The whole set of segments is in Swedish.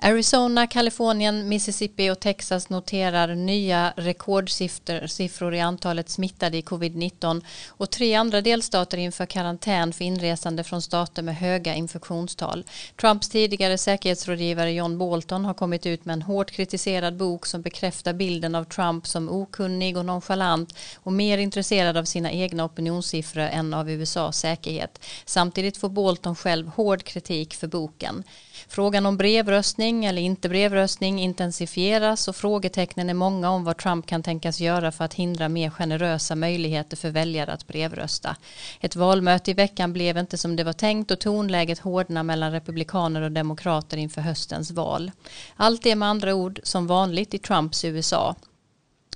Arizona, Kalifornien, Mississippi och Texas noterar nya rekordsiffror i antalet smittade i covid-19 och tre andra delstater inför karantän för inresande från stater med höga infektionstal. Trumps tidigare säkerhetsrådgivare John Bolton har kommit ut med en hårt kritiserad bok som bekräftar bilden av Trump som okunnig och nonchalant och mer intresserad av sina egna opinionssiffror än av USAs säkerhet. Samtidigt får Bolton själv hård kritik för boken. Frågan om brevröstning eller inte brevröstning intensifieras och frågetecknen är många om vad Trump kan tänkas göra för att hindra mer generösa möjligheter för väljare att brevrösta. Ett valmöte i veckan blev inte som det var tänkt och tonläget hårdnar mellan republikaner och demokrater inför höstens val. Allt är med andra ord som vanligt i Trumps USA.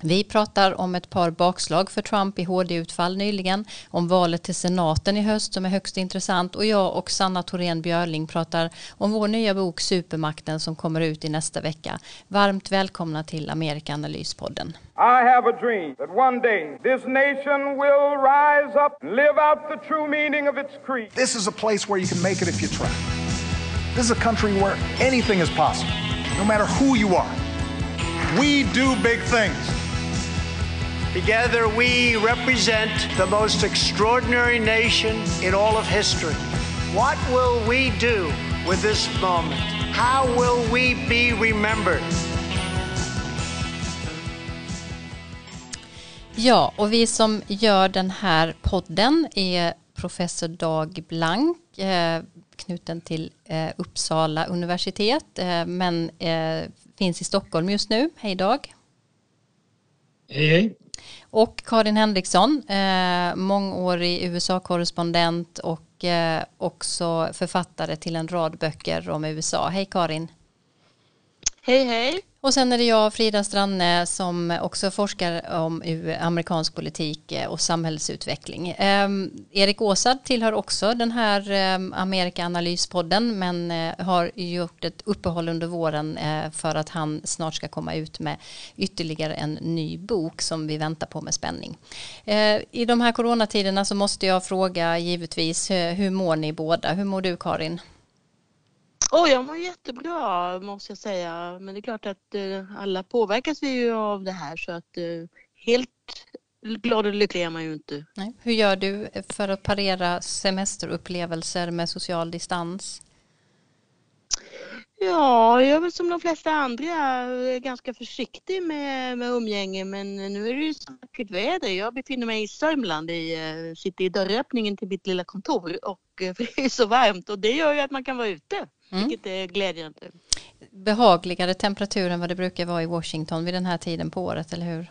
Vi pratar om ett par bakslag för Trump i HD-utfall nyligen, om valet till senaten i höst som är högst intressant och jag och Sanna Thorén Björling pratar om vår nya bok Supermakten som kommer ut i nästa vecka. Varmt välkomna till Amerikanalyspodden. I have a dream that one day this nation will rise up and live out the true meaning of its creed. This is a place where you can make it if you try. This is a country where anything is possible, no matter who you are. We do big things. Together, we represent the most extraordinary nation in all of history. What will we do with this moment? How will we be remembered? Ja, och vi som gör den här podden är professor Dag Blank, eh, knuten till eh, Uppsala universitet, eh, men finns i Stockholm just nu. Hej Dag. Hej hej. Och Karin Henriksson, eh, mångårig USA-korrespondent och eh, också författare till en rad böcker om USA. Hej Karin! Hej hej! Och sen är det jag, Frida Stranne, som också forskar om amerikansk politik eh, och samhällsutveckling. Ehm, Erik Åsad tillhör också den här ehm, Amerikaanalyspodden men eh, har gjort ett uppehåll under våren eh, för att han snart ska komma ut med ytterligare en ny bok som vi väntar på med spänning. I de här coronatiderna så måste jag fråga givetvis hur mår ni båda? Hur mår du Karin? Oh, jag mår jättebra måste jag säga. Men det är klart att eh, alla påverkas vi ju av det här så att eh, helt glad och lycklig är man ju inte. Nej. Hur gör du för att parera semesterupplevelser med social distans? Ja, jag är väl som de flesta andra ganska försiktig med, med umgänge men nu är det ju så vackert väder. Jag befinner mig i Sörmland, i, eh, sitter i dörröppningen till mitt lilla kontor och för det är så varmt och det gör ju att man kan vara ute. Mm. Vilket är glädjande. Behagligare temperatur än vad det brukar vara i Washington vid den här tiden på året, eller hur?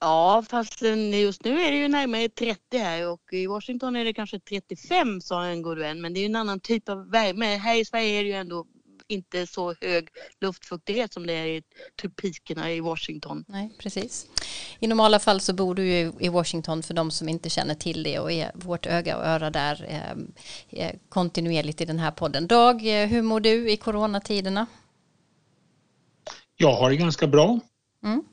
Ja, fast just nu är det ju närmare 30 här och i Washington är det kanske 35 sa en god vän. Men det är ju en annan typ av värme. Här i Sverige är det ju ändå inte så hög luftfuktighet som det är i tropikerna i Washington. Nej, precis. I normala fall så bor du ju i Washington för de som inte känner till det och är vårt öga och öra där eh, kontinuerligt i den här podden. Dag, eh, hur mår du i coronatiderna? Jag har det ganska bra. Mm.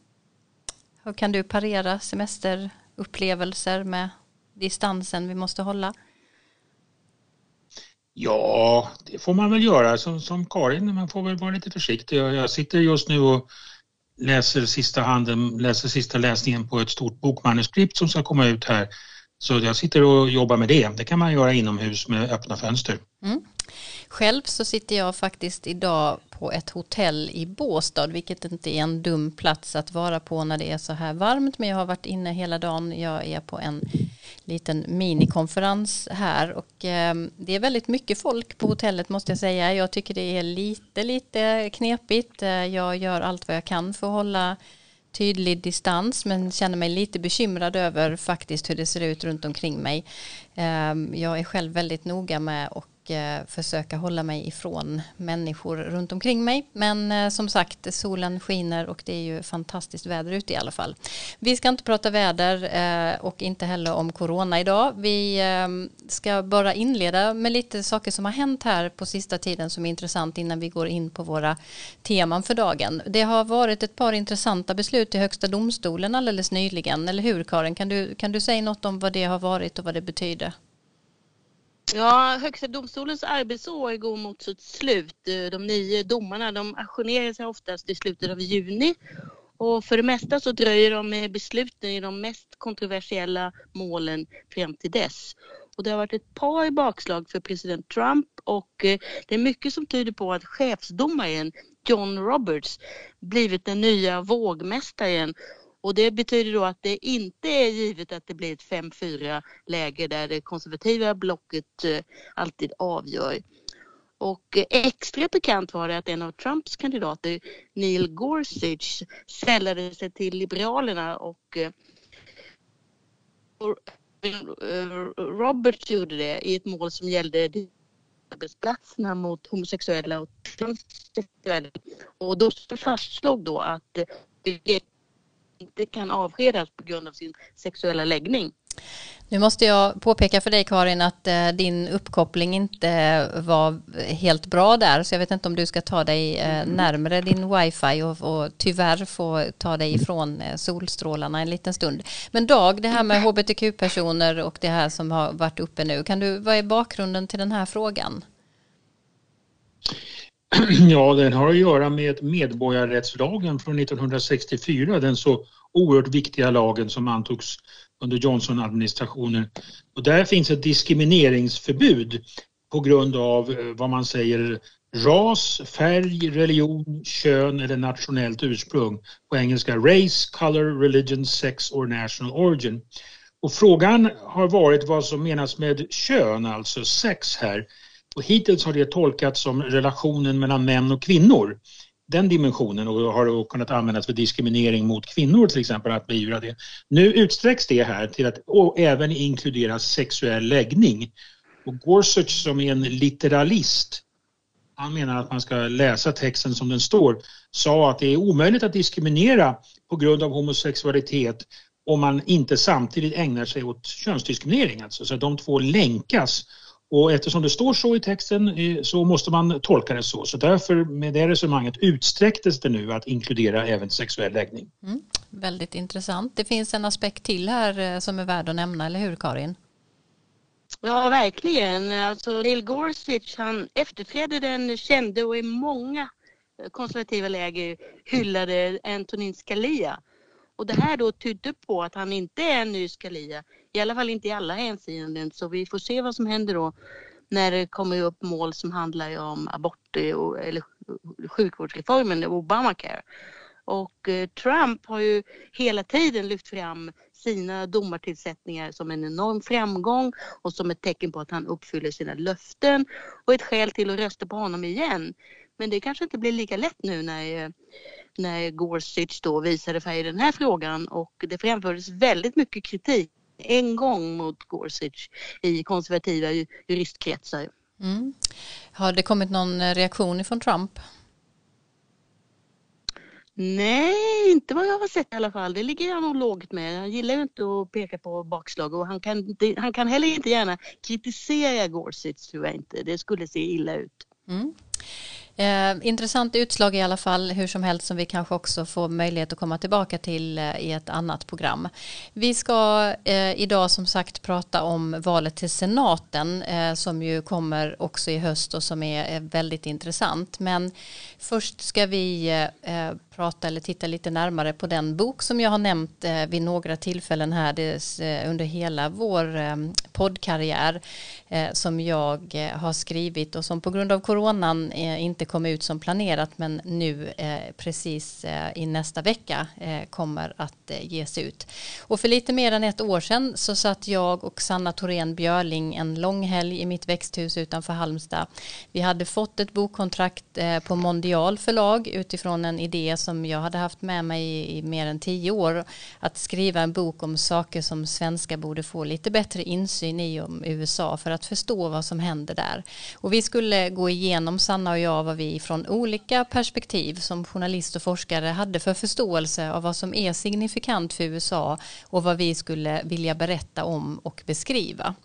Hur kan du parera semesterupplevelser med distansen vi måste hålla? Ja, det får man väl göra som, som Karin, man får väl vara lite försiktig. Jag, jag sitter just nu och läser sista handen, läser sista läsningen på ett stort bokmanuskript som ska komma ut här. Så jag sitter och jobbar med det. Det kan man göra inomhus med öppna fönster. Mm. Själv så sitter jag faktiskt idag på ett hotell i Båstad, vilket inte är en dum plats att vara på när det är så här varmt. Men jag har varit inne hela dagen. Jag är på en liten minikonferens här och eh, det är väldigt mycket folk på hotellet måste jag säga. Jag tycker det är lite, lite knepigt. Eh, jag gör allt vad jag kan för att hålla tydlig distans men känner mig lite bekymrad över faktiskt hur det ser ut runt omkring mig. Ehm, jag är själv väldigt noga med att Eh, försöka hålla mig ifrån människor runt omkring mig. Men eh, som sagt, solen skiner och det är ju fantastiskt väder ute i alla fall. Vi ska inte prata väder eh, och inte heller om corona idag. Vi ska bara inleda med lite saker som har hänt här på sista tiden som är intressant innan vi går in på våra teman för dagen. Det har varit ett par intressanta beslut i Högsta domstolen alldeles nyligen, eller hur Karin? Kan du, kan du säga något om vad det har varit och vad det betyder? Ja, Högsta domstolens arbetsår går mot sitt slut. Eh, de nio domarna de ajournerar sig oftast i slutet av juni och för det mesta så dröjer de med besluten i de mest kontroversiella målen fram till dess. Och det har varit ett par bakslag för president Trump och eh, det är mycket som tyder på att chefsdomaren John Roberts blivit den nya vågmästaren och det betyder då att det inte är givet att det blir ett 5-4 läge där det konservativa blocket eh, alltid avgör. Och eh, extra bekant var det att en av Trumps kandidater, Neil Gorsuch, sällade sig till Liberalerna och eh, Roberts gjorde det i ett mål som gällde arbetsplatserna mot homosexuella och transsexuella. Och då fastslog då att det inte kan avskedas på grund av sin sexuella läggning. Nu måste jag påpeka för dig Karin att eh, din uppkoppling inte var helt bra där så jag vet inte om du ska ta dig eh, närmare din wifi och, och tyvärr få ta dig ifrån eh, solstrålarna en liten stund. Men Dag, det här med hbtq-personer och det här som har varit uppe nu, kan du, vad är bakgrunden till den här frågan? Ja, den har att göra med medborgarrättslagen från 1964, den så oerhört viktiga lagen som antogs under Johnson-administrationen. Och där finns ett diskrimineringsförbud på grund av eh, vad man säger ras, färg, religion, kön eller nationellt ursprung. På engelska race, color, religion, sex or national origin. Och frågan har varit vad som menas med kön, alltså sex här. Och hittills har det tolkats som relationen mellan män och kvinnor. Den dimensionen och har kunnat användas för diskriminering mot kvinnor till exempel, att beivra det. Nu utsträcks det här till att även inkludera sexuell läggning. Och Gorsuch som är en litteralist, han menar att man ska läsa texten som den står, sa att det är omöjligt att diskriminera på grund av homosexualitet om man inte samtidigt ägnar sig åt könsdiskriminering. Alltså. Så de två länkas och eftersom det står så i texten eh, så måste man tolka det så. Så därför med det resonemanget utsträcktes det nu att inkludera även sexuell läggning. Mm, väldigt intressant. Det finns en aspekt till här eh, som är värd att nämna, eller hur Karin? Ja, verkligen. Alltså, Neil Gorsuch han efterträdde den kände och i många konservativa läger hyllade Antonin Scalia och det här då tydde på att han inte är en ny Scalia, i alla fall inte i alla hänseenden. Så vi får se vad som händer då när det kommer upp mål som handlar om abort eller sjukvårdsreformen, Obamacare. Och eh, Trump har ju hela tiden lyft fram sina domartillsättningar som en enorm framgång och som ett tecken på att han uppfyller sina löften och ett skäl till att rösta på honom igen. Men det kanske inte blir lika lätt nu när, eh, när Gorsuch då visade färg i den här frågan och det framfördes väldigt mycket kritik en gång mot Gorsuch i konservativa juristkretsar. Mm. Har det kommit någon reaktion från Trump? Nej, inte vad jag har sett i alla fall. Det ligger han nog lågt med. Han gillar ju inte att peka på bakslag och han kan, han kan heller inte gärna kritisera Gorsuch tror jag inte. Det skulle se illa ut. Mm. Eh, intressant utslag i alla fall, hur som helst som vi kanske också får möjlighet att komma tillbaka till eh, i ett annat program. Vi ska eh, idag som sagt prata om valet till senaten eh, som ju kommer också i höst och som är eh, väldigt intressant. Men först ska vi eh, eh, prata eller titta lite närmare på den bok som jag har nämnt eh, vid några tillfällen här eh, under hela vår poddkarriär som jag har skrivit och som på grund av coronan inte kom ut som planerat men nu eh, precis eh, i nästa vecka eh, kommer att eh, ges ut. Och för lite mer än ett år sedan så satt jag och Sanna Thorén Björling en lång helg i mitt växthus utanför Halmstad. Vi hade fått ett bokkontrakt eh, på Mondial förlag utifrån en idé som jag hade haft med mig i, i mer än tio år att skriva en bok om saker som svenskar borde få lite bättre insyn i om USA för att förstå vad som händer där. Och vi skulle gå igenom Sanna och jag vad vi från olika perspektiv som journalist och forskare hade för förståelse av vad som är signifikant för USA och vad vi skulle vilja berätta om och beskriva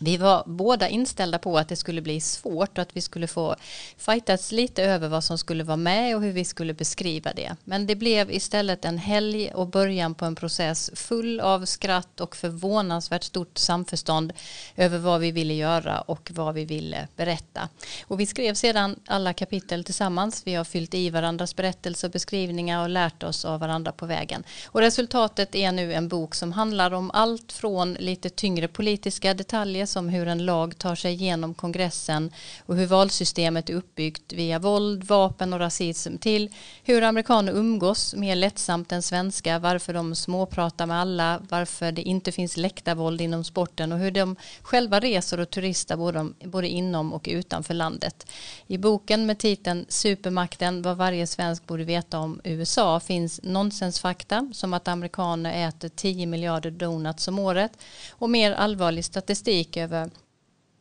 vi var båda inställda på att det skulle bli svårt och att vi skulle få fightas lite över vad som skulle vara med och hur vi skulle beskriva det. Men det blev istället en helg och början på en process full av skratt och förvånansvärt stort samförstånd över vad vi ville göra och vad vi ville berätta. Och vi skrev sedan alla kapitel tillsammans. Vi har fyllt i varandras berättelser och beskrivningar och lärt oss av varandra på vägen. Och resultatet är nu en bok som handlar om allt från lite tyngre politiska detaljer som hur en lag tar sig igenom kongressen och hur valsystemet är uppbyggt via våld, vapen och rasism till hur amerikaner umgås mer lättsamt än svenska, varför de småpratar med alla, varför det inte finns läktarvåld inom sporten och hur de själva reser och turistar både, både inom och utanför landet. I boken med titeln Supermakten, vad varje svensk borde veta om USA finns nonsensfakta som att amerikaner äter 10 miljarder donuts om året och mer allvarlig statistik över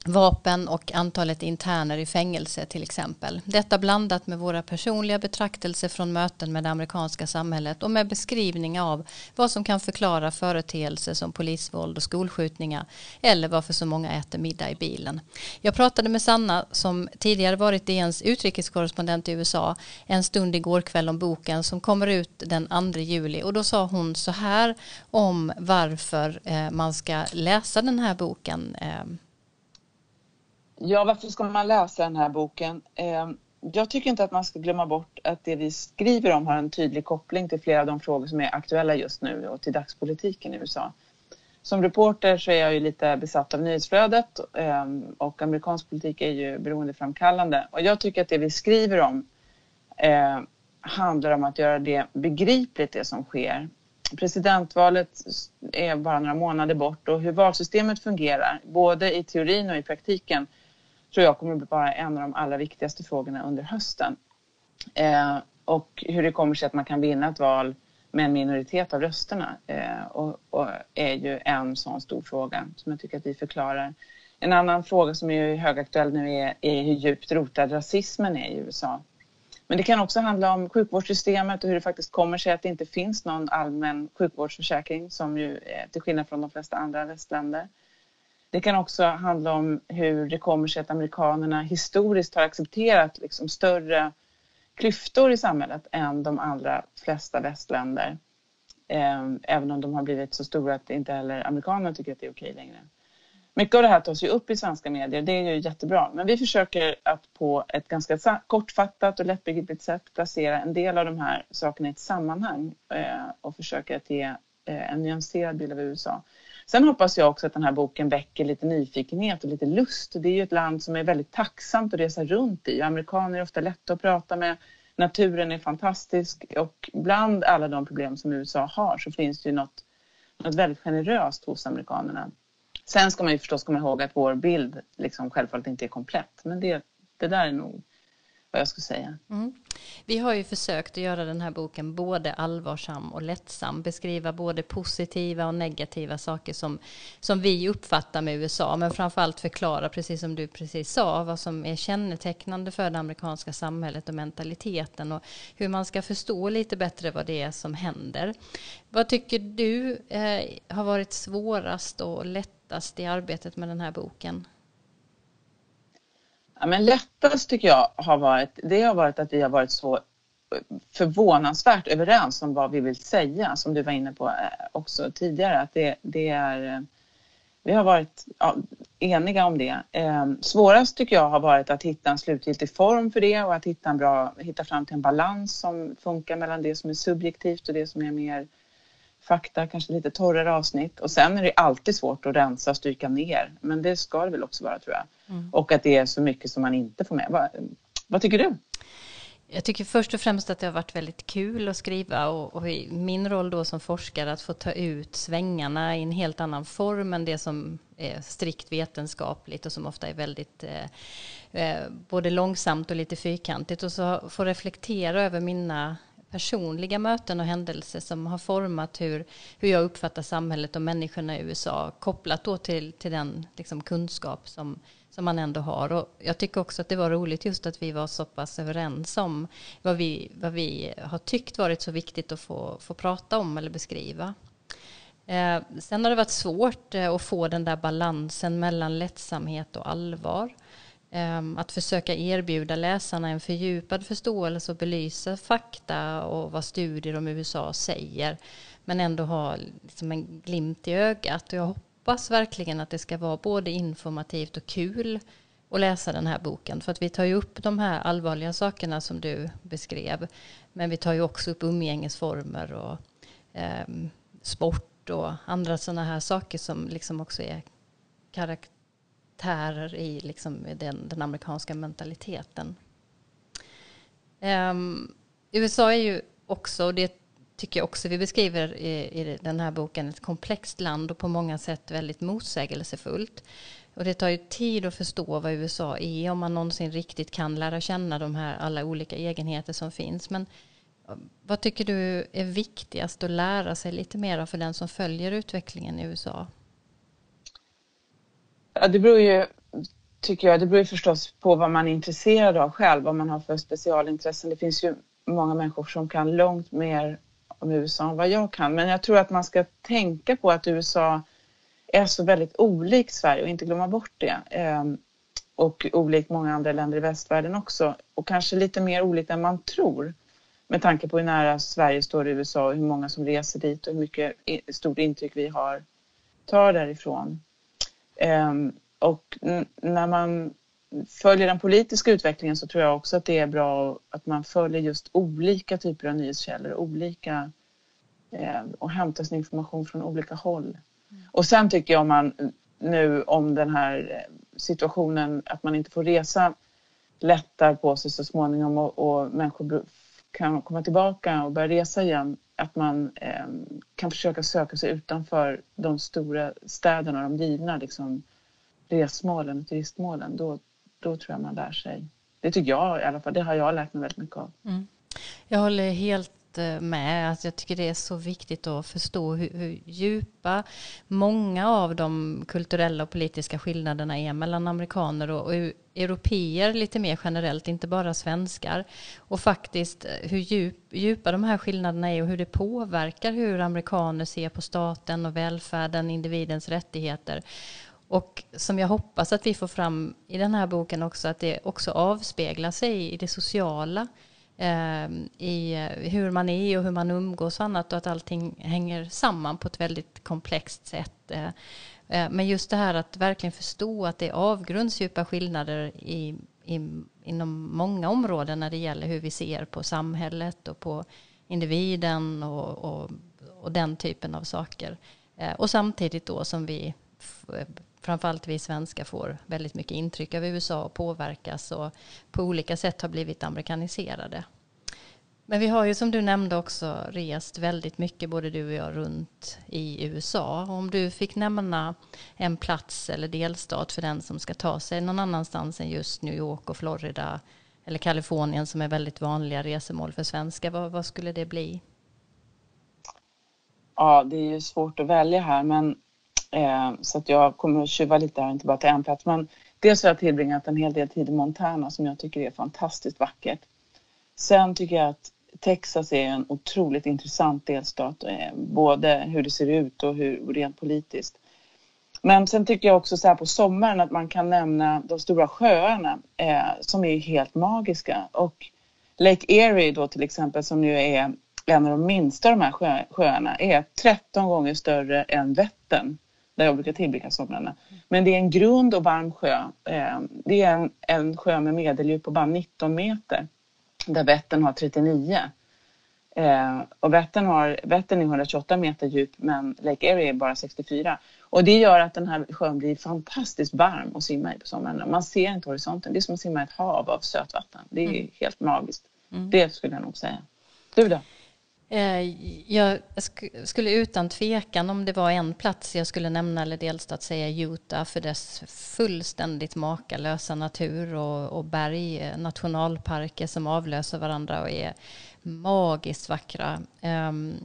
vapen och antalet interner i fängelse till exempel. Detta blandat med våra personliga betraktelser från möten med det amerikanska samhället och med beskrivning av vad som kan förklara företeelser som polisvåld och skolskjutningar eller varför så många äter middag i bilen. Jag pratade med Sanna som tidigare varit DNs utrikeskorrespondent i USA en stund igår kväll om boken som kommer ut den 2 juli och då sa hon så här om varför eh, man ska läsa den här boken eh, Ja, varför ska man läsa den här boken? Ehm, jag tycker inte att man ska glömma bort att det vi skriver om har en tydlig koppling till flera av de frågor som är aktuella just nu och till dagspolitiken i USA. Som reporter så är jag ju lite besatt av nyhetsflödet ehm, och amerikansk politik är ju beroendeframkallande. Och jag tycker att det vi skriver om ehm, handlar om att göra det begripligt det som sker. Presidentvalet är bara några månader bort och hur valsystemet fungerar, både i teorin och i praktiken, tror jag kommer att vara en av de allra viktigaste frågorna under hösten. Eh, och hur det kommer sig att man kan vinna ett val med en minoritet av rösterna eh, och, och, är ju en sån stor fråga som jag tycker att vi förklarar. En annan fråga som är högaktuell nu är, är hur djupt rotad rasismen är i USA. Men det kan också handla om sjukvårdssystemet och hur det faktiskt kommer sig att det inte finns någon allmän sjukvårdsförsäkring som ju eh, till skillnad från de flesta andra västländer. Det kan också handla om hur det kommer sig att amerikanerna historiskt har accepterat liksom större klyftor i samhället än de allra flesta västländer. Ehm, även om de har blivit så stora att inte heller amerikanerna tycker att det är okej längre. Mycket av det här tas ju upp i svenska medier, det är ju jättebra. Men vi försöker att på ett ganska kortfattat och lättbegripligt sätt placera en del av de här sakerna i ett sammanhang eh, och försöka att ge eh, en nyanserad bild av USA. Sen hoppas jag också att den här boken väcker lite nyfikenhet och lite lust. Det är ju ett land som är väldigt tacksamt att resa runt i. Amerikaner är ofta lätta att prata med. Naturen är fantastisk och bland alla de problem som USA har så finns det ju något, något väldigt generöst hos amerikanerna. Sen ska man ju förstås komma ihåg att vår bild liksom självfallet inte är komplett men det, det där är nog vad jag skulle säga. Mm. Vi har ju försökt att göra den här boken både allvarsam och lättsam, beskriva både positiva och negativa saker som, som vi uppfattar med USA, men framförallt förklara, precis som du precis sa, vad som är kännetecknande för det amerikanska samhället och mentaliteten och hur man ska förstå lite bättre vad det är som händer. Vad tycker du eh, har varit svårast och lättast i arbetet med den här boken? Ja, men lättast tycker jag har varit, det har varit att vi har varit så förvånansvärt överens om vad vi vill säga, som du var inne på eh, också tidigare. Att det, det är, eh, vi har varit ja, eniga om det. Eh, svårast tycker jag har varit att hitta en slutgiltig form för det och att hitta, en bra, hitta fram till en balans som funkar mellan det som är subjektivt och det som är mer fakta, kanske lite torrare avsnitt. Och sen är det alltid svårt att rensa och stryka ner. Men det ska det väl också vara tror jag. Mm. Och att det är så mycket som man inte får med. Vad, vad tycker du? Jag tycker först och främst att det har varit väldigt kul att skriva och, och min roll då som forskare att få ta ut svängarna i en helt annan form än det som är strikt vetenskapligt och som ofta är väldigt eh, eh både långsamt och lite fyrkantigt och så få reflektera över mina personliga möten och händelser som har format hur, hur jag uppfattar samhället och människorna i USA kopplat då till, till den liksom, kunskap som, som man ändå har. Och jag tycker också att det var roligt just att vi var så pass överens om vad vi, vad vi har tyckt varit så viktigt att få, få prata om eller beskriva. Eh, sen har det varit svårt eh, att få den där balansen mellan lättsamhet och allvar. Ehm, att försöka erbjuda läsarna en fördjupad förståelse och belysa fakta och vad studier om USA säger. Men ändå ha liksom en glimt i ögat. Och jag hoppas verkligen att det ska vara både informativt och kul att läsa den här boken. För att vi tar ju upp de här allvarliga sakerna som du beskrev. Men vi tar ju också upp umgängesformer och eh, sport och andra sådana här saker som liksom också är karaktärer i liksom den, den amerikanska mentaliteten. Um, USA är ju också, och det tycker jag också vi beskriver i, i, den här boken, ett komplext land och på många sätt väldigt motsägelsefullt. Och det tar ju tid att förstå vad USA är om man någonsin riktigt kan lära känna de här alla olika egenheter som finns. Men vad tycker du är viktigast att lära sig lite mer av för den som följer utvecklingen i USA? Ja, det beror ju, tycker jag, det beror ju förstås på vad man är intresserad av själv, vad man har för specialintressen. Det finns ju många människor som kan långt mer om USA än vad jag kan. Men jag tror att man ska tänka på att USA är så väldigt olikt Sverige och inte glömma bort det. Ehm, och olikt många andra länder i västvärlden också. Och kanske lite mer olikt än man tror med tanke på hur nära Sverige står i USA och hur många som reser dit och hur mycket stort intryck vi har, tar därifrån. Um, och när man följer den politiska utvecklingen så tror jag också att det är bra att man följer just olika typer av nyhetskällor, olika eh, och hämtar sin information från olika håll. Mm. Och sen tycker jag om man nu om den här eh, situationen att man inte får resa lättar på sig så småningom och, och människor kan komma tillbaka och börja resa igen, att man eh, kan försöka söka sig utanför de stora städerna, och de givna liksom, resmålen och turistmålen, då, då tror jag man lär sig. Det tycker jag i alla fall, det har jag lärt mig väldigt mycket av. Mm. Jag håller helt Eh, med. Alltså jag tycker det är så viktigt att förstå hur, hur, djupa många av de kulturella och politiska skillnaderna är mellan amerikaner och, och europeer lite mer generellt, inte bara svenskar. Och faktiskt eh, hur djup, djupa de här skillnaderna är och hur det påverkar hur amerikaner ser på staten och välfärden, individens rättigheter. Och som jag hoppas att vi får fram i den här boken också, att det också avspeglar sig i det sociala Ehm, i eh, hur man är och hur man umgås och annat och att allting hänger samman på ett väldigt komplext sätt. Eh, eh men just det här att verkligen förstå att det är avgrundsdjupa skillnader i, i, inom många områden när det gäller hur vi ser på samhället och på individen och, och, och den typen av saker. Eh, och samtidigt då som vi framförallt vi svenskar får väldigt mycket intryck av USA och påverkas och på olika sätt har blivit amerikaniserade. Men vi har ju som du nämnde också rest väldigt mycket, både du och jag, runt i USA. Om du fick nämna en plats eller delstat för den som ska ta sig någon annanstans än just New York och Florida eller Kalifornien som är väldigt vanliga resemål för svenskar, vad, vad skulle det bli? Ja, det är ju svårt att välja här, men Eh, så att jag kommer att tjuva lite här, inte bara till en plats. Men dels har jag tillbringat en hel del tid i Montana som jag tycker är fantastiskt vackert. Sen tycker jag att Texas är en otroligt intressant delstat, eh, både hur det ser ut och hur, rent politiskt. Men sen tycker jag också så här på sommaren att man kan nämna de stora sjöarna eh, som är helt magiska. Och Lake Erie då till exempel som ju är en av de minsta av de här sjö, sjöarna är 13 gånger större än Vättern där jag brukar tillbringa somrarna. Men det är en grund och varm sjö. Eh, det är en, en sjö med medeldjup på bara 19 meter där Vättern har 39. Eh, och Vättern, har, Vättern är 128 meter djup men Lake Erie är bara 64. Och det gör att den här sjön blir fantastiskt varm att simma i på sommaren. Man ser inte horisonten. Det är som att simma i ett hav av sötvatten. Det är mm. helt magiskt. Mm. Det skulle jag nog säga. Du då? Eh, jag skulle utan tvekan, om det var en plats jag skulle nämna eller delstat, säga Utah för dess fullständigt makalösa natur och, och berg, eh, nationalparker som avlöser varandra och är magiskt vackra. Um,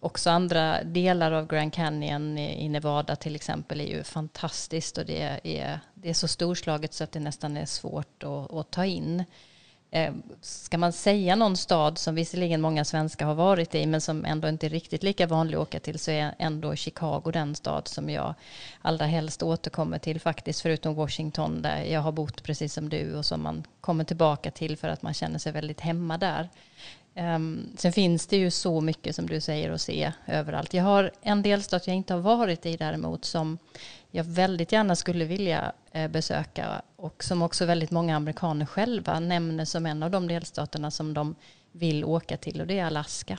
också andra delar av Grand Canyon i Nevada till exempel är ju fantastiskt och det är, det är så storslaget så att det nästan är svårt att, att ta in. Eh, ska man säga någon stad som visserligen många svenskar har varit i men som ändå inte är riktigt lika vanlig att åka till så är ändå Chicago den stad som jag allra helst återkommer till faktiskt förutom Washington där jag har bott precis som du och som man kommer tillbaka till för att man känner sig väldigt hemma där. Ehm, sen finns det ju så mycket som du säger att se överallt. Jag har en delstat jag inte har varit i däremot som jag väldigt gärna skulle vilja eh, besöka och som också väldigt många amerikaner själva nämner som en av de delstaterna som de vill åka till och det är Alaska.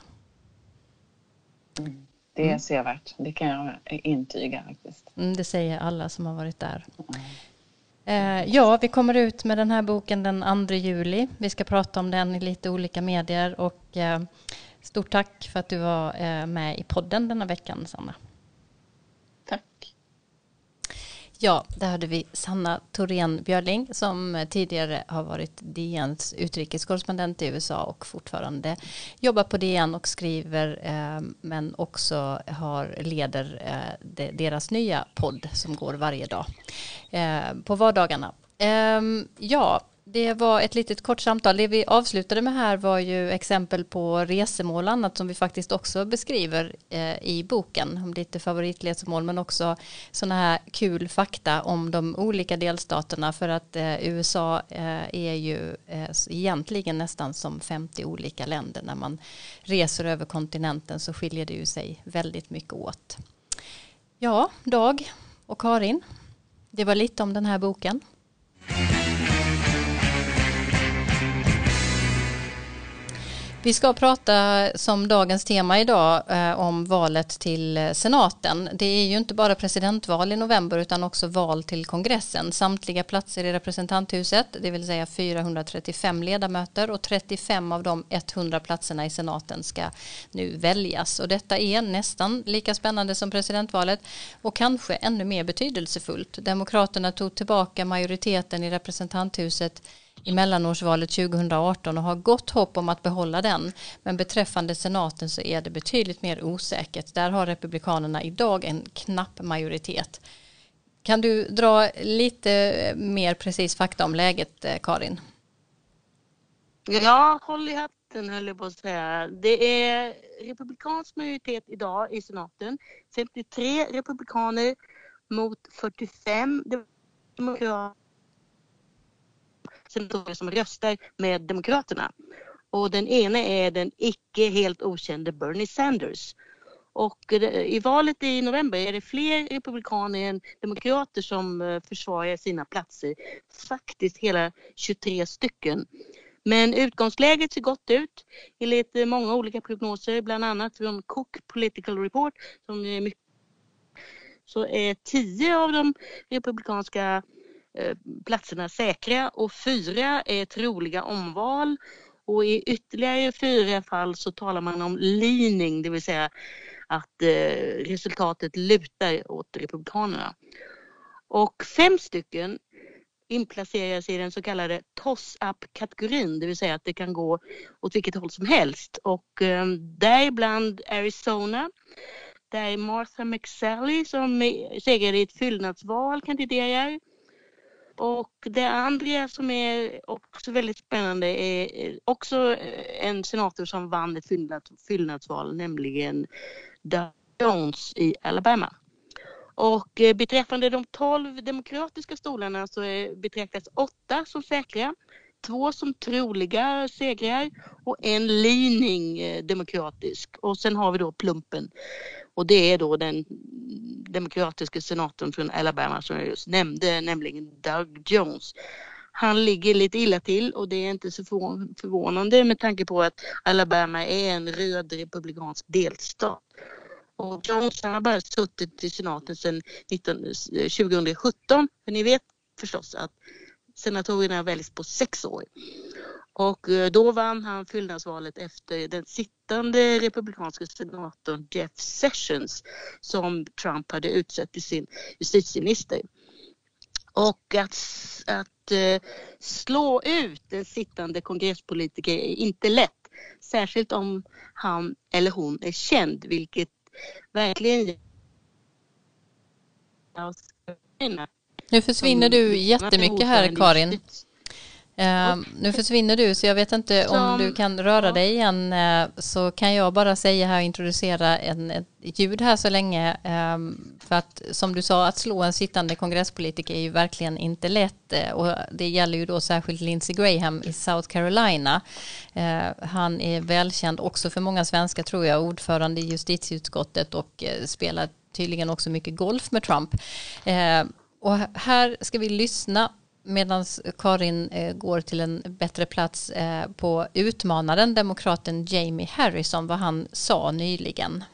Mm. Det är mm. sevärt, det kan jag intyga faktiskt. Mm, det säger alla som har varit där. Mm. Eh, ja, vi kommer ut med den här boken den 2 juli. Vi ska prata om den i lite olika medier och eh, stort tack för att du var eh, med i podden denna veckan, Sanna. Ja, där hade vi Sanna Thorén Björling som tidigare har varit DNs utrikeskorrespondent i USA och fortfarande jobbar på DN och skriver eh, men också har, leder eh, deras nya podd som går varje dag eh, på vardagarna. Ehm, ja, det var ett litet kort samtal. Det vi avslutade med här var ju exempel på resemål och annat som vi faktiskt också beskriver eh, i boken. Om lite favoritresmål men också sådana här kul fakta om de olika delstaterna för att eh, USA eh, är ju egentligen nästan som 50 olika länder. När man reser över kontinenten så skiljer det ju sig väldigt mycket åt. Ja, Dag och Karin, det var lite om den här boken. Vi ska prata som dagens tema idag eh, om valet till eh, senaten. Det är ju inte bara presidentval i november utan också val till kongressen. Samtliga platser i representanthuset, det vill säga 435 ledamöter och 35 av de 100 platserna i senaten ska nu väljas. Och detta är nästan lika spännande som presidentvalet och kanske ännu mer betydelsefullt. Demokraterna tog tillbaka majoriteten i representanthuset i mellanårsvalet 2018 och har gott hopp om att behålla den. Men beträffande senaten så är det betydligt mer osäkert. Där har republikanerna idag en knapp majoritet. Kan du dra lite mer precis fakta om läget, eh, Karin? Ja, håll i hatten höll jag på att säga. Det är republikansk majoritet idag i senaten. 53 republikaner mot 45 demokrater senatorer som röstar med Demokraterna. Och den ena är den icke helt okände Bernie Sanders. Och eh, i valet i november är det fler republikaner än demokrater som eh, försvarar sina platser. Faktiskt hela 23 stycken. Men utgångsläget ser gott ut enligt eh, många olika prognoser, bland annat från Cook Political Report som är mycket så är tio av de republikanska Eh, platserna säkra och fyra är troliga omval och i ytterligare fyra fall så talar man om leaning, det vill säga att eh, resultatet lutar åt Republikanerna. Och fem stycken inplaceras i den så kallade toss-up-kategorin, det vill säga att det kan gå åt vilket håll som helst. Och eh, däribland Arizona, där Martha McSally som eh, segrade i ett fyllnadsval kandiderar. Och det andra som är också väldigt spännande är eh, också eh, en senator som vann ett fyllnadsval, nämligen Doug Jones i Alabama. Och eh, beträffande de tolv demokratiska stolarna så betraktas åtta som säkra, två som troliga segrar och en leaning demokratisk. Och sen har vi då plumpen och det är då den demokratiska senatorn från Alabama som jag just nämnde, nämligen Doug Jones. Han ligger lite illa till och det är inte så förvånande med tanke på att Alabama är en röd republikansk delstat. Och Jones har bara suttit i senaten sedan 2017. Eh, För ni vet förstås att senatorerna väljs på sex år. Och eh, då vann han fyllnadsvalet efter den sittande republikanska senatorn Jeff Sessions som Trump hade utsett till sin justitieminister. Och att, att uh, slå ut en sittande kongresspolitiker är inte lätt. Särskilt om han eller hon är känd, vilket verkligen Nu försvinner du jättemycket här, Karin. Eh, nu försvinner du så jag vet inte Som, om du kan röra ja. dig igen eh, så kan jag bara säga här och introducera en, ett ljud här så länge. Eh, för att som du sa att slå en sittande kongresspolitiker är ju verkligen inte lätt eh, och det gäller ju då särskilt Lindsey Graham i South Carolina. Eh, han är välkänd också för många svenskar tror jag, ordförande i justitieutskottet och eh, spelar tydligen också mycket golf med Trump. och här ska vi lyssna medan Karin eh, går till en bättre plats eh, på utmanaren, demokraten Jamie Harrison, vad han sa nyligen.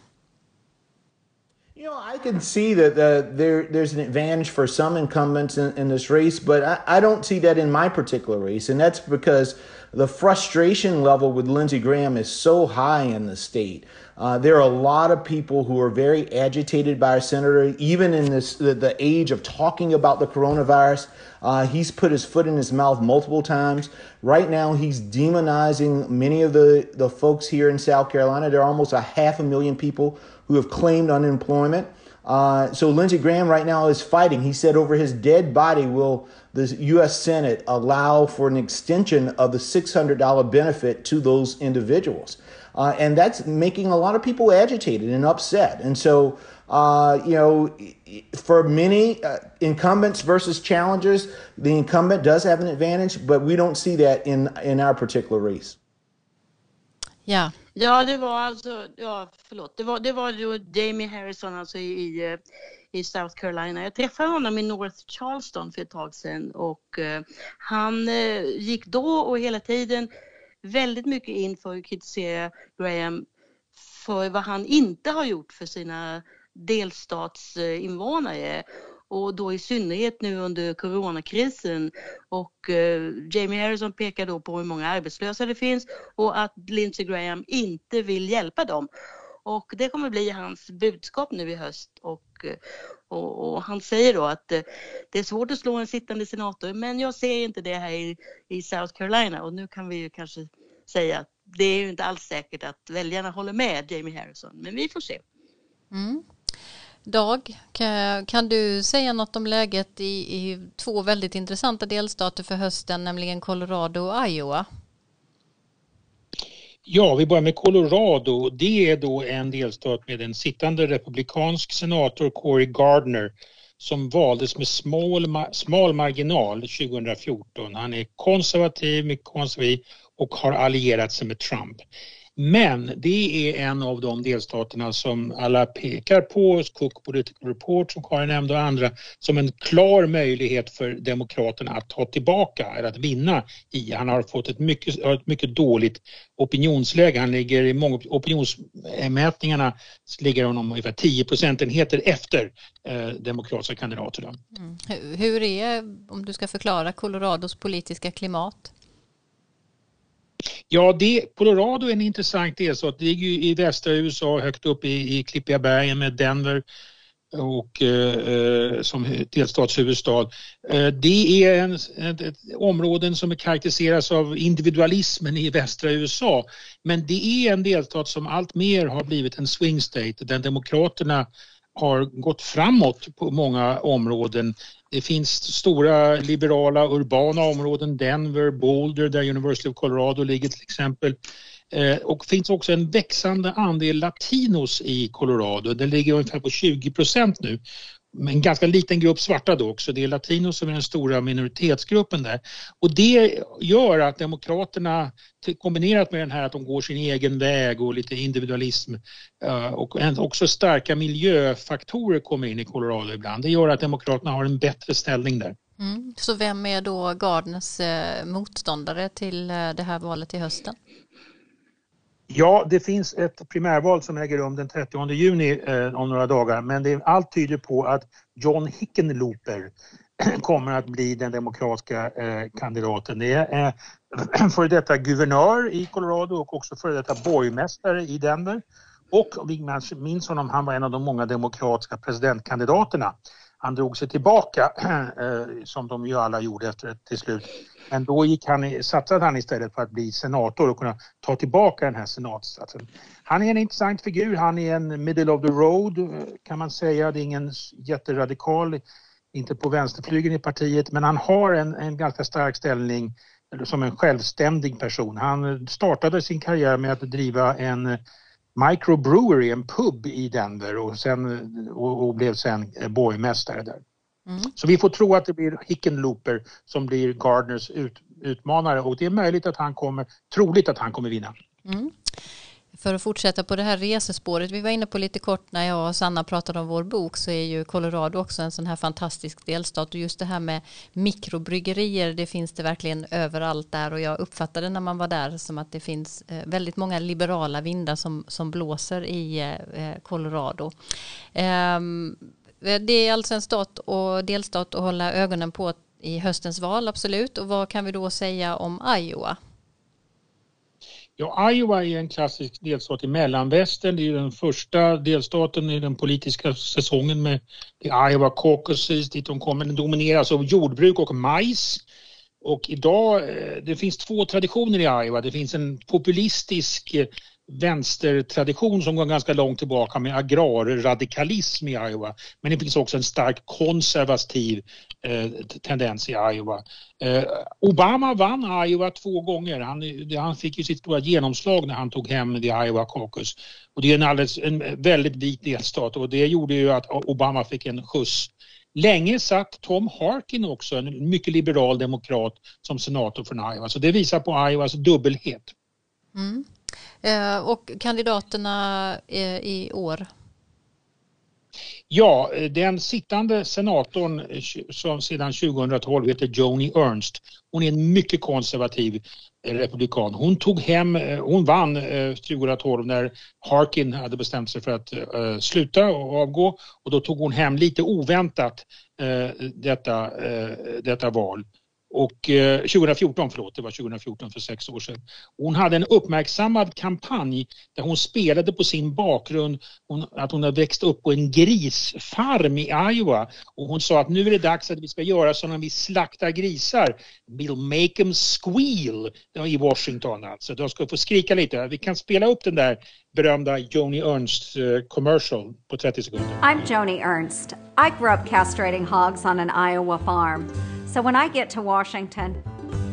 You know, I can see that uh, there, there's an advantage for some incumbents in, in this race, but I, I, don't see that in my particular race. And that's because the frustration level with Lindsey Graham is so high in the state. Uh, there are a lot of people who are very agitated by our senator, even in this the, the age of talking about the coronavirus. Uh, he's put his foot in his mouth multiple times. Right now, he's demonizing many of the, the folks here in South Carolina. There are almost a half a million people who have claimed unemployment. Uh, so Lindsey Graham right now is fighting. He said over his dead body, will the U.S. Senate allow for an extension of the $600 benefit to those individuals? Uh, and that's making a lot of people agitated and upset. And so, uh, you know, for many uh, incumbents versus challengers, the incumbent does have an advantage, but we don't see that in, in our particular race. Yeah. Ja, det var alltså, ja, förlåt, det var, det var ju Jamie Harrison alltså i, eh, i South Carolina. Jag träffade honom i North Charleston för ett tag sedan och uh, han uh, gick då och hela tiden väldigt mycket in för att kritisera Graham för vad han inte har gjort för sina delstatsinvånare och då i synnerhet nu under coronakrisen. Och eh, Jamie Harrison pekar då på hur många arbetslösa det finns och att Lindsey Graham inte vill hjälpa dem. Och det kommer bli hans budskap nu i höst. Och, och, och, han säger då att eh, det är svårt att slå en sittande senator men jag ser inte det här i, i South Carolina och nu kan vi ju kanske säga att det är ju inte alls säkert att väljarna håller med Jamie Harrison men vi får se. Mm. Dag, kan, kan, du säga något om läget i, i två väldigt intressanta delstater för hösten, nämligen Colorado och Iowa? Ja, vi börjar med Colorado. Det är då en delstat med en sittande republikansk senator, Cory Gardner, som valdes med smal, smal marginal 2014. Han är konservativ, mycket konservativ och har allierat sig med Trump. Men det är en av de delstaterna som alla pekar på, Cook Political Report som Karin nämnde och andra, som en klar möjlighet för Demokraterna att ta tillbaka eller att vinna i. Han har fått ett mycket, ett mycket dåligt opinionsläge. Han ligger i många opinionsmätningarna ligger honom ungefär 10 procentenheter efter eh, demokratiska kandidater. Mm. Hur är, om du ska förklara, Colorados politiska klimat? Ja, det, Colorado är en intressant delstat. Det ligger ju i västra USA högt upp i, i klippiga bergen med Denver och eh, eh som delstatshuvudstad. Eh, det är en, ett, ett områden som karaktäriseras av individualismen i västra USA. Men det är en delstat som allt mer har blivit en swing state där demokraterna har gått framåt på många områden. Det finns stora liberala urbana områden, Denver, Boulder där University of Colorado ligger till exempel. Eh, och det finns också en växande andel latinos i Colorado. Den ligger ungefär på 20 procent nu en ganska liten grupp svarta då också. Det är latinos som är den stora minoritetsgruppen där. Och det gör att Demokraterna kombinerat med den här att de går sin egen väg och lite individualism eh, och också starka miljöfaktorer kommer in i Colorado ibland. Det gör att Demokraterna har en bättre ställning där. Mm. Så vem är då Gardners eh, motståndare till eh, det här valet i hösten? Ja, det finns ett primärval som äger rum den 30 juni eh, om några dagar men det, allt tyder på att John Hickenlooper kommer att bli den demokratiska eh, kandidaten. Det är eh, före detta guvernör i Colorado och också före detta borgmästare i Denver. Och om vi minns honom, han var en av de många demokratiska presidentkandidaterna. Han drog sig tillbaka, eh, som de ju alla gjorde efter till slut. Men då gick han, satsade han istället på att bli senator och kunna ta tillbaka den här senatssatsen. Han är en intressant figur. Han är en middle of the road eh, kan man säga. Det är ingen jätteradikal, inte på vänsterflygeln i partiet, men han har en, en ganska stark ställning som en självständig person. Han startade sin karriär med att driva en microbrewery, en pub i Denver och, sen, och, och blev sen borgmästare där. Mm. Så vi får tro att det blir Hickenlooper som blir Gardners ut, utmanare och det är möjligt att han kommer, troligt att han kommer vinna. Mm. För att fortsätta på det här resespåret, vi var inne på lite kort när jag och Sanna pratade om vår bok så är ju Colorado också en sån här fantastisk delstat och just det här med mikrobryggerier det finns det verkligen överallt där och jag uppfattade när man var där som att det finns eh, väldigt många liberala vindar som, som blåser i eh, eh, Colorado. Ehm, det är alltså en stat och delstat att hålla ögonen på i höstens val, absolut. Och vad kan vi då säga om Iowa? Ja, Iowa är en klassisk delstat i mellanvästern. Det är den första delstaten i den politiska säsongen med det Iowa Caucuses dit de kommer. Den domineras av jordbruk och majs. Och idag, eh, det finns två traditioner i Iowa. Det finns en populistisk eh, vänstertradition som går ganska långt tillbaka med agrarradikalism i Iowa. Men det finns också en stark konservativ eh, tendens i Iowa. Eh, Obama vann Iowa två gånger. Han, han fick ju sitt stora genomslag när han tog hem the Iowa Caucus. Och det är en, alldeles, en väldigt vit delstat och det gjorde ju att Obama fick en skjuts Länge satt Tom Harkin också, en mycket liberal demokrat, som senator från Iowa. Så det visar på Iowas dubbelhet. Mm. Eh, och kandidaterna eh, i år? Ja, eh, den sittande senatorn som sedan 2012 heter Joni Ernst. Hon är en mycket konservativ republikan. Hon tog hem, hon vann 2012 när Harkin hade bestämt sig för att sluta och avgå och då tog hon hem lite oväntat detta, detta val och eh, 2014, förlåt, det var 2014 för sex år sedan. Hon hade en uppmärksammad kampanj där hon spelade på sin bakgrund hon, att hon hade växt upp på en grisfarm i Iowa och hon sa att nu är det dags att vi ska göra så när vi slaktar grisar. We'll make them squeal i Washington alltså. De ska få skrika lite. Vi kan spela upp den där berömda Joni Ernst eh, commercial på 30 sekunder. I'm Joni Ernst. I grew up castrating hogs on an Iowa farm. So when I get to Washington,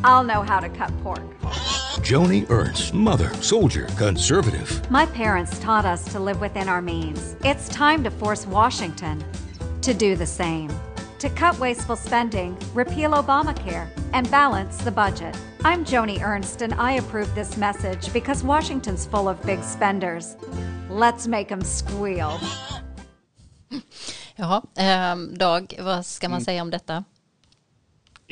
I'll know how to cut pork. Joni Ernst, mother, soldier, conservative. My parents taught us to live within our means. It's time to force Washington to do the same. To cut wasteful spending, repeal Obamacare, and balance the budget. I'm Joni Ernst, and I approve this message because Washington's full of big spenders. Let's make them squeal. Jaha, eh, Dag, vad ska man mm. säga om detta?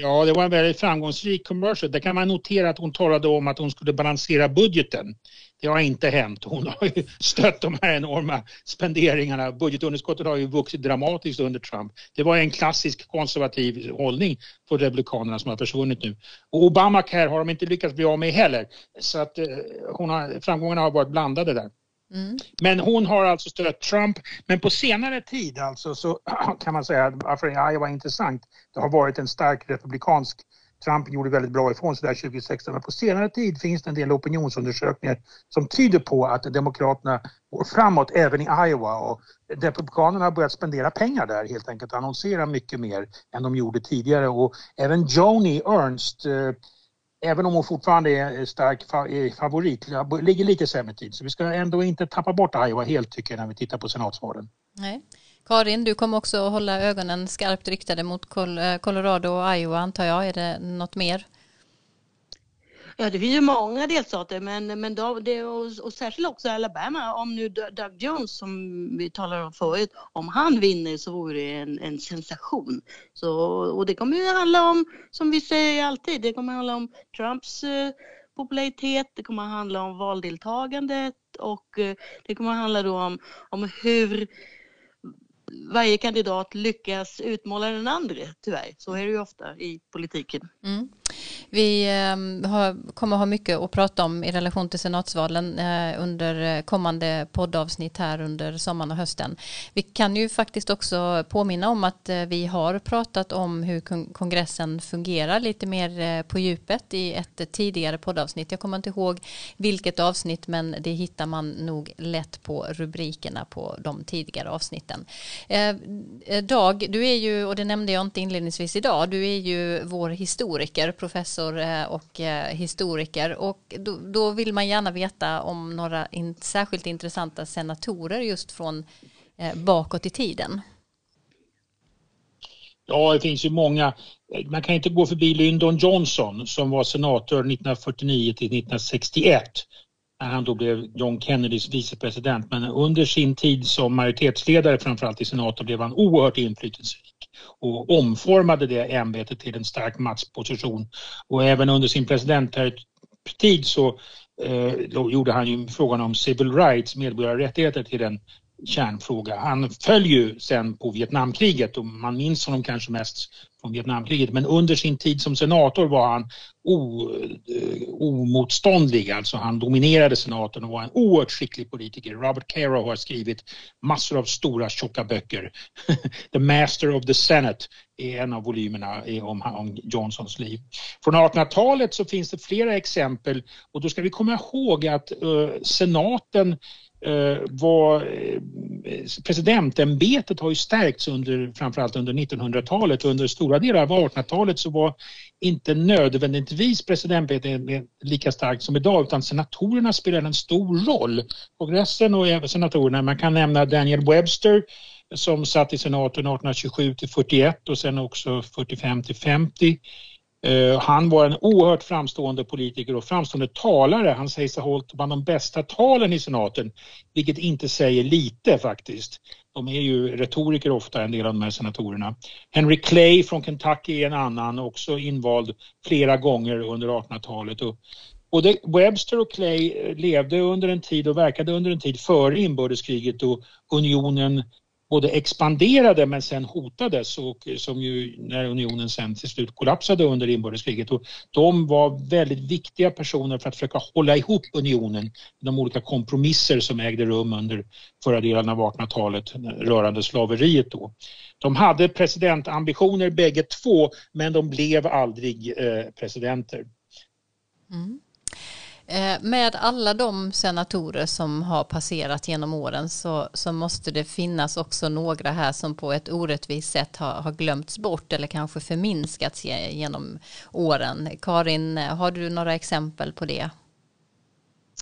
Ja, det var en väldigt framgångsrik commercial. Där kan man notera att hon talade om att hon skulle balansera budgeten. Det har inte hänt. Hon har ju stött de här enorma spenderingarna. Budgetunderskottet har ju vuxit dramatiskt under Trump. Det var en klassisk konservativ hållning för Republikanerna som har försvunnit nu. Och Obamacare har de inte lyckats bli av med heller. Så att eh, hon har, framgångarna har varit blandade där. Mm. Men hon har alltså stött Trump. Men på senare tid alltså så kan man säga att varför Iowa är intressant. Det har varit en stark republikansk Trump gjorde väldigt bra ifrån sig där 2016 men på senare tid finns det en del opinionsundersökningar som tyder på att Demokraterna går framåt även i Iowa och Republikanerna har börjat spendera pengar där helt enkelt, annonsera mycket mer än de gjorde tidigare och även Joni Ernst eh, även om hon fortfarande är stark favorit, ligger lite sämre tid. Så vi ska ändå inte tappa bort Iowa helt tycker jag när vi tittar på senatsvalen. Nej. Karin, du kommer också hålla ögonen skarpt riktade mot eh, Colorado och Iowa antar jag. Är det något mer? Ja, det finns ju många delstater, men, men då, det, och, och särskilt också Alabama. Om nu Doug Jones, som vi talade om förut, om han vinner så vore det en, en sensation. Så, och det kommer ju handla om, som vi säger alltid, det kommer handla om Trumps eh, popularitet, det kommer handla om valdeltagandet och eh, det kommer handla då om, om hur varje kandidat lyckas utmåla den andra, tyvärr. Så är det ju ofta i politiken. Mm. Vi ehm, har, kommer ha mycket att prata om i relation till senatsvalen eh, under kommande poddavsnitt här under sommaren och hösten. Vi kan ju faktiskt också påminna om att eh, vi har pratat om hur kongressen fungerar lite mer eh, på djupet i ett tidigare poddavsnitt. Jag kommer inte ihåg vilket avsnitt men det hittar man nog lätt på rubrikerna på de tidigare avsnitten. Eh, eh, Dag, du är ju, och det nämnde jag inte inledningsvis idag, du är ju vår historiker professor eh, och historiker och då, då vill man gärna veta om några in, särskilt intressanta senatorer just från bakåt i tiden. Ja, det finns ju många. Man kan inte gå förbi Lyndon Johnson som var senator 1949 till 1961 när han då blev John Kennedys vicepresident. Men under sin tid som majoritetsledare framförallt i senaten blev han oerhört inflytelserik och omformade det ämbetet till en stark maktposition. Och även under sin presidenttid så eh, gjorde han ju frågan om civil rights, medborgarrättigheter, till en kärnfråga. Han föll ju sen på Vietnamkriget och man minns honom kanske mest från Vietnamkriget men under sin tid som senator var han o, eh, omotståndlig, alltså han dominerade senaten och var en oerhört skicklig politiker. Robert Caro har skrivit massor av stora tjocka böcker. the Master of the Senate är en av volymerna om, om Johnsons liv. Från 1800-talet så finns det flera exempel och då ska vi komma ihåg att uh, senaten Eh, var, eh, presidentämbetet har ju stärkts under, framförallt under 1900-talet och under stora delar av 1800-talet så var inte nödvändigtvis presidentämbetet lika starkt som idag utan senatorerna spelade en stor roll. Kongressen och även senatorerna, man kan nämna Daniel Webster som satt i senaten 1827 till 41 och sen också 45 till 50. Eh, han var en oerhört framstående politiker och framstående talare. Han sägs ha hållit bland de bästa talen i senaten, vilket inte säger lite faktiskt. De är ju retoriker ofta, en del av de här senatorerna. Henry Clay från Kentucky är en annan, också invald flera gånger under 1800-talet. Både Webster och Clay levde under en tid och verkade under en tid före inbördeskriget då unionen både expanderade men sen hotades och eh, som ju när unionen sen till slut kollapsade under inbördeskriget. Och de var väldigt viktiga personer för att försöka hålla ihop unionen, de olika kompromisser som ägde rum under förra delen av 1800-talet eh, rörande slaveriet då. De hade presidentambitioner bägge två men de blev aldrig eh, presidenter. Mm. Eh, med alla de senatorer som har passerat genom åren så, så måste det finnas också några här som på ett orättvist sätt har, har glömts bort eller kanske förminskats genom åren. Karin, eh, har du några exempel på det?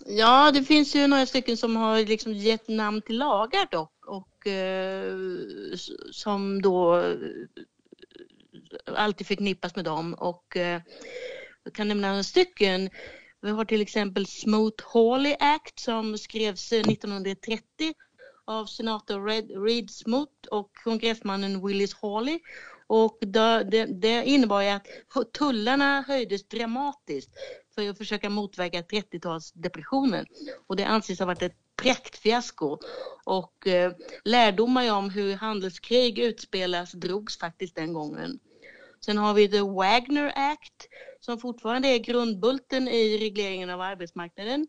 Ja, det finns ju några stycken som har liksom gett namn till lagar dock och eh, som då eh, alltid förknippas med dem och eh, jag kan nämna några stycken. Vi har till exempel Smoot-Hawley Act som skrevs eh, 1930 av senator Red, Reed Smoot och kongressmannen Willis Hawley. Och det, det, det innebar att tullarna höjdes dramatiskt för att försöka motverka 30-talsdepressionen. Och det anses ha varit ett praktfiasko. Och eh, lärdomar om hur handelskrig utspelas drogs faktiskt den gången. Sen har vi The Wagner Act som fortfarande är grundbulten i regleringen av arbetsmarknaden.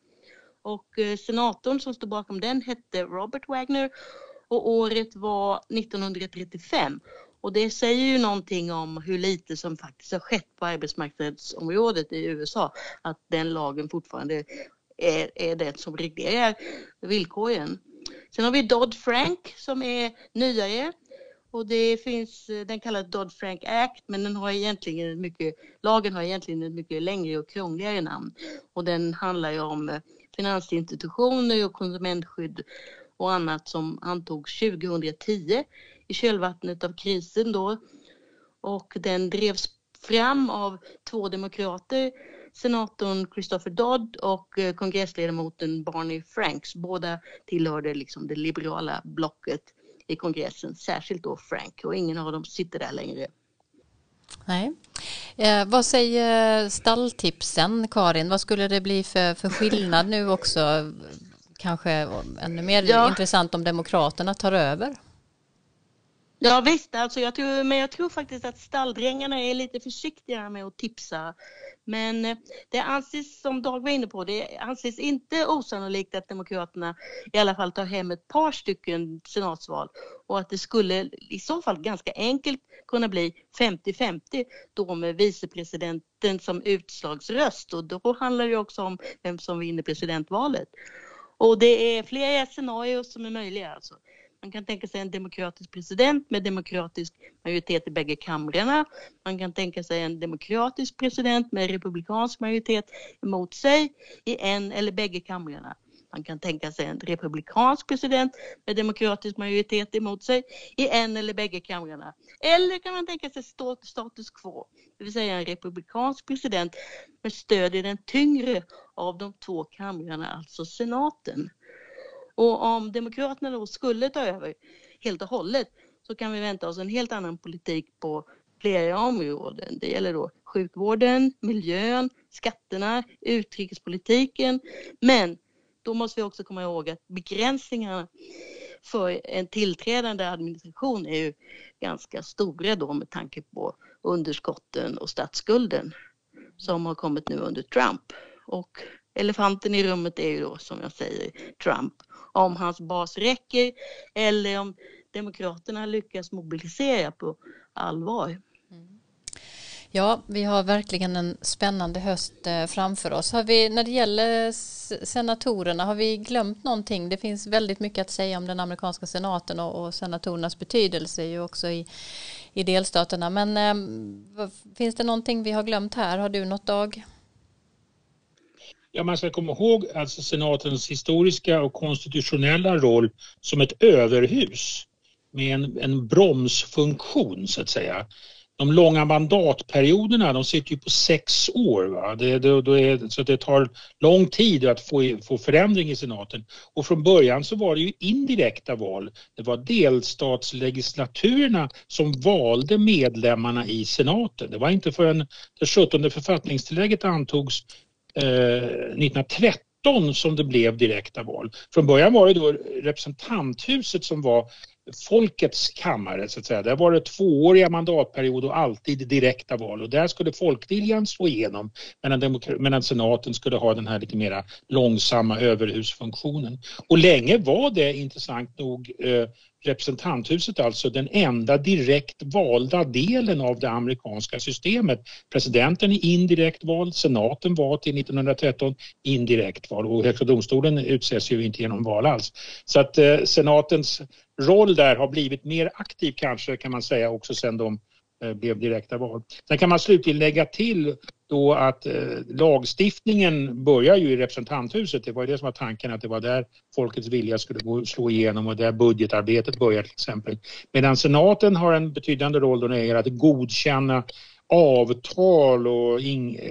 Och eh, senatorn som stod bakom den hette Robert Wagner och året var 1935. Och det säger ju någonting om hur lite som faktiskt har skett på arbetsmarknadsområdet i USA. Att den lagen fortfarande är, är det som reglerar villkoren. Sen har vi Dodd-Frank som är nyare och det finns, eh, den kallas Dodd-Frank Act men den har egentligen mycket, lagen har egentligen ett mycket längre och krångligare namn. Och den handlar ju om eh, finansinstitutioner och konsumentskydd och annat som antogs 2010 i kölvattnet av krisen då. Och den drevs fram av två demokrater, senatorn Christopher Dodd och eh, kongressledamoten Barney Franks. Båda tillhörde liksom det liberala blocket i kongressen, särskilt då Frank och ingen av dem sitter där längre. Nej. Eh, vad säger stalltipsen, Karin? Vad skulle det bli för, för skillnad nu också? Kanske ännu mer ja. intressant om Demokraterna tar över? Ja visst, alltså jag tror, men jag tror faktiskt att stalldrängarna är lite försiktiga med att tipsa. Men eh, det anses, som Dag var inne på, det anses inte osannolikt att Demokraterna i alla fall tar hem ett par stycken senatsval och att det skulle i så fall ganska enkelt kunna bli 50-50 då med vicepresidenten som utslagsröst och då handlar det också om vem som vinner presidentvalet. Och det är flera scenarier som är möjliga alltså. Man kan tänka sig en demokratisk president med demokratisk majoritet i bägge kamrarna. Man kan tänka sig en demokratisk president med republikansk majoritet emot sig i en eller bägge kamrarna. Man kan tänka sig en republikansk president med demokratisk majoritet emot sig i en eller bägge kamrarna. Eller kan man tänka sig status quo, det vill säga en republikansk president med stöd i den tyngre av de två kamrarna, alltså senaten. Och om Demokraterna då skulle ta över helt och hållet så kan vi vänta oss en helt annan politik på flera områden. Det gäller då sjukvården, miljön, skatterna, utrikespolitiken. Men då måste vi också komma ihåg att begränsningarna för en tillträdande administration är ju ganska stora då med tanke på underskotten och statsskulden som har kommit nu under Trump. Och elefanten i rummet är ju då som jag säger Trump. Om hans bas räcker eller om Demokraterna lyckas mobilisera på allvar. Mm. Ja, vi har verkligen en spännande höst eh, framför oss. Har vi, när det gäller senatorerna, har vi glömt någonting? Det finns väldigt mycket att säga om den amerikanska senaten och, och senatorernas betydelse ju också i, i delstaterna. Men eh, finns det någonting vi har glömt här? Har du något Dag? Ja, man ska komma ihåg alltså senatens historiska och konstitutionella roll som ett överhus med en, en bromsfunktion så att säga de långa mandatperioderna, de sitter ju på sex år. Va? Det, det, det är, så det tar lång tid att få, få förändring i senaten. Och från början så var det ju indirekta val. Det var delstatslegislaturerna som valde medlemmarna i senaten. Det var inte förrän det 17 författningstillägget antogs Eh, 1930 som det blev direkta val. Från början var det då representanthuset som var folkets kammare så att säga. Där var det tvååriga mandatperioder och alltid direkta val och där skulle folkviljan slå igenom medan, medan senaten skulle ha den här lite mera långsamma överhusfunktionen. Och länge var det intressant nog eh, representanthuset alltså den enda direkt valda delen av det amerikanska systemet. Presidenten är indirekt vald, senaten var till 1913 indirekt vald och högsta domstolen utses ju inte genom val alls. Så att eh, senatens roll där har blivit mer aktiv kanske kan man säga också sen de Eh, blev direkta val. Sen kan man slutligen lägga till då att eh, lagstiftningen börjar ju i representanthuset. Det var ju det som var tanken att det var där folkets vilja skulle gå, slå igenom och där budgetarbetet börjar till exempel. Medan senaten har en betydande roll då när det gäller att godkänna avtal och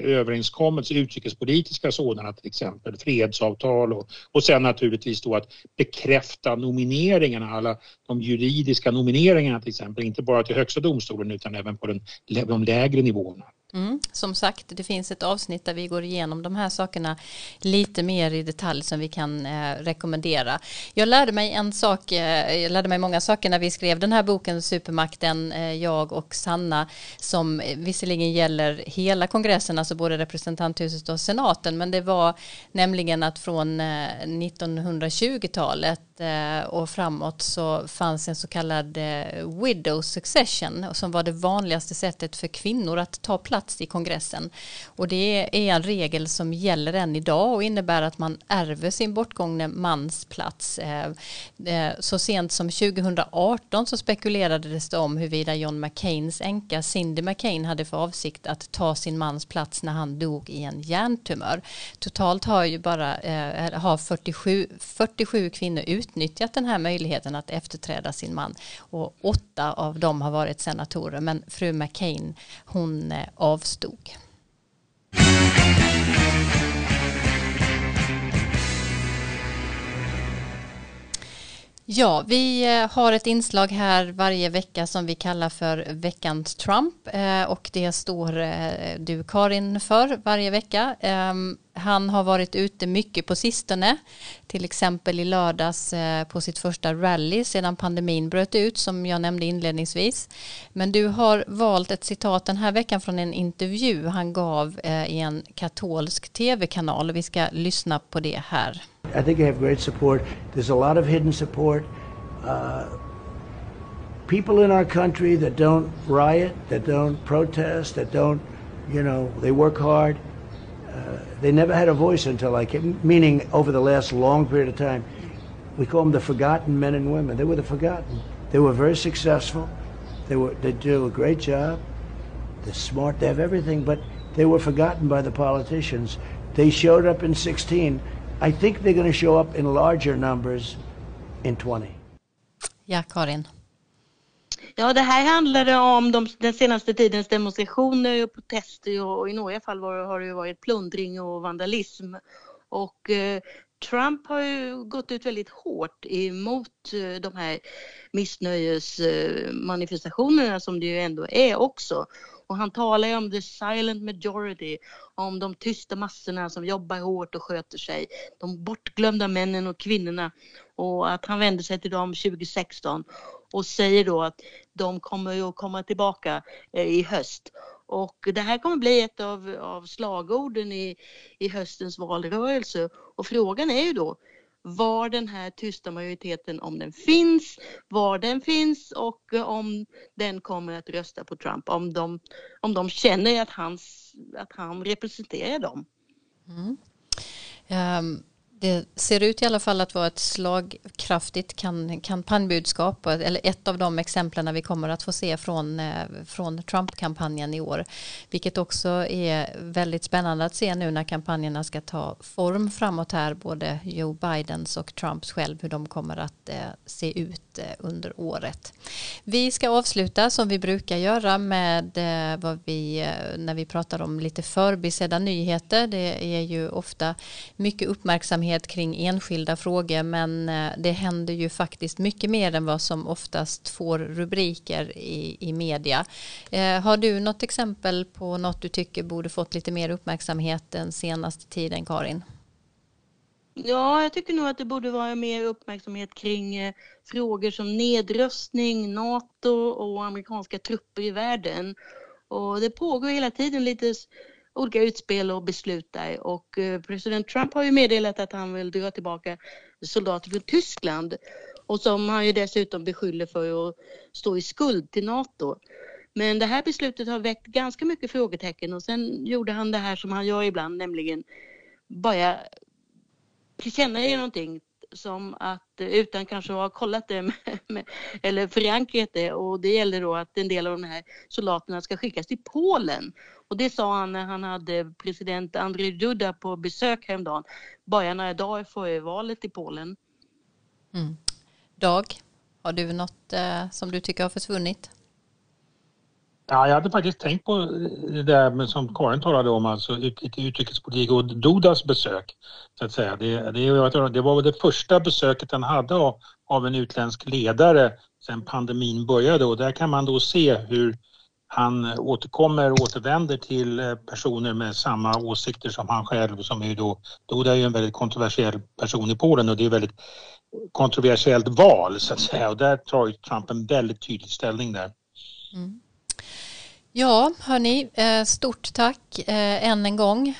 överenskommelser, utrikespolitiska sådana till exempel, fredsavtal och, och sen naturligtvis då att bekräfta nomineringarna, alla de juridiska nomineringarna till exempel, inte bara till högsta domstolen utan även på den, de lägre nivåerna. Mm, som sagt, det finns ett avsnitt där vi går igenom de här sakerna lite mer i detalj som vi kan eh, rekommendera. Jag lärde mig en sak, eh, jag lärde mig många saker när vi skrev den här boken Supermakten, eh, jag och Sanna, som visserligen gäller hela kongressen, alltså både representanthuset och senaten, men det var nämligen att från eh, 1920-talet Eh, och framåt så fanns en så kallad eh, widow succession som var det vanligaste sättet för kvinnor att ta plats i kongressen. Och det är en regel som gäller än idag och innebär att man ärver sin bortgångne mans plats. Eh, eh, så sent som 2018 så spekulerades det om huruvida John McCains änka Cindy McCain hade för avsikt att ta sin mans plats när han dog i en hjärntumör. Totalt har ju bara eh, har 47, 47 kvinnor utnyttjat den här möjligheten att efterträda sin man och åtta av dem har varit senatorer men fru McCain hon avstod. Ja, vi eh, har ett inslag här varje vecka som vi kallar för veckans Trump eh, och det står eh, du Karin för varje vecka. Ehm, han har varit ute mycket på sistone, till exempel i lördags på sitt första rally sedan pandemin bröt ut som jag nämnde inledningsvis. Men du har valt ett citat den här veckan från en intervju han gav i en katolsk tv-kanal och vi ska lyssna på det här. I think I have great support. There's a lot of hidden support. Uh, people in our country that don't riot, that don't protest, that don't, you know, they work hard. Uh, they never had a voice until I came, meaning over the last long period of time. we call them the forgotten men and women. They were the forgotten. They were very successful. They were they do a great job. They're smart. They have everything, but they were forgotten by the politicians. They showed up in 16. I think they're going to show up in larger numbers in 20. Ja, Karin. Ja, det här handlade om de, den senaste tidens demonstrationer och protester och, och i några fall var, har det varit plundring och vandalism. Och eh, Trump har ju gått ut väldigt hårt emot eh, de här missnöjesmanifestationerna som det ju ändå är också. Och han talar ju om the silent majority, om de tysta massorna som jobbar hårt och sköter sig, de bortglömda männen och kvinnorna och att han vänder sig till dem 2016 och säger då att de kommer att komma tillbaka eh, i höst. Och det här kommer bli ett av, av slagorden i, i höstens valrörelse. Och frågan är ju då var den här tysta majoriteten, om den finns, var den finns och eh, om den kommer att rösta på Trump. Om de, om de känner att, hans, att han representerar dem. Mm. Um, det ser ut i alla fall att vara ett slagkraftigt kan, kampanjbudskap eller ett av de exemplen vi kommer att få se från, eh, från Trump-kampanjen i år. Vilket också är väldigt spännande att se nu när kampanjerna ska ta form framåt här både Joe Bidens och Trumps själv hur de kommer att eh, se ut eh, under året. Vi ska avsluta som vi brukar göra med vad vi när vi pratar om lite förbisedda nyheter. Det är ju ofta mycket uppmärksamhet uppmärksamhet kring enskilda frågor men eh, det händer ju faktiskt mycket mer än vad som oftast får rubriker i, i media. Eh, har du något exempel på något du tycker borde fått lite mer uppmärksamhet den senaste tiden Karin? Ja, jag tycker nog att det borde vara mer uppmärksamhet kring eh, frågor som nedrustning, NATO och amerikanska trupper i världen. Och det pågår hela tiden lite olika utspel och beslut där och eh, president Trump har ju meddelat att han vill dra tillbaka soldater från Tyskland och som han ju dessutom beskyller för att stå i skuld till NATO. Men det här beslutet har väckt ganska mycket frågetecken och sen gjorde han det här som han gör ibland, nämligen bara tillkännage någonting som att eh, utan kanske ha kollat det med, med, eller förankrat det och det gäller då att en del av de här soldaterna ska skickas till Polen. Och det sa han när han hade president Andrzej Duda på besök häromdagen, bara några dagar före valet i Polen. Mm. Dag, har du något eh, som du tycker har försvunnit? Ja, jag hade faktiskt tänkt på det där som Karin talade om, alltså utrikespolitik och Dudas besök. Så att säga. Det, det, det var väl det första besöket han hade av, av en utländsk ledare sedan pandemin började och där kan man då se hur han återkommer och återvänder till eh, personer med samma åsikter som han själv som är då, Duda är ju en väldigt kontroversiell person i Polen och det är ett väldigt kontroversiellt val så att säga och där tar Trump en väldigt tydlig ställning där. Mm. Ja, hörni, eh, stort tack eh, än en gång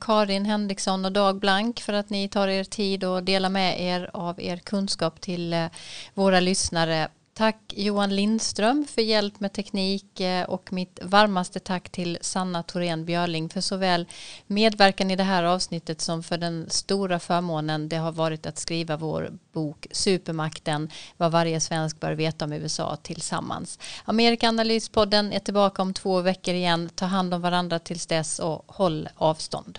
Karin Henriksson och Dag Blank för att ni tar er tid och delar med er av er kunskap till våra lyssnare. Tack Johan Lindström för hjälp med teknik eh, och mitt varmaste tack till Sanna Thorén Björling för såväl medverkan i det här avsnittet som för den stora förmånen det har varit att skriva vår bok Supermakten vad varje svensk bör veta om USA tillsammans. Amerikanalyspodden är tillbaka om två veckor igen. Ta hand om varandra tills dess och håll avstånd.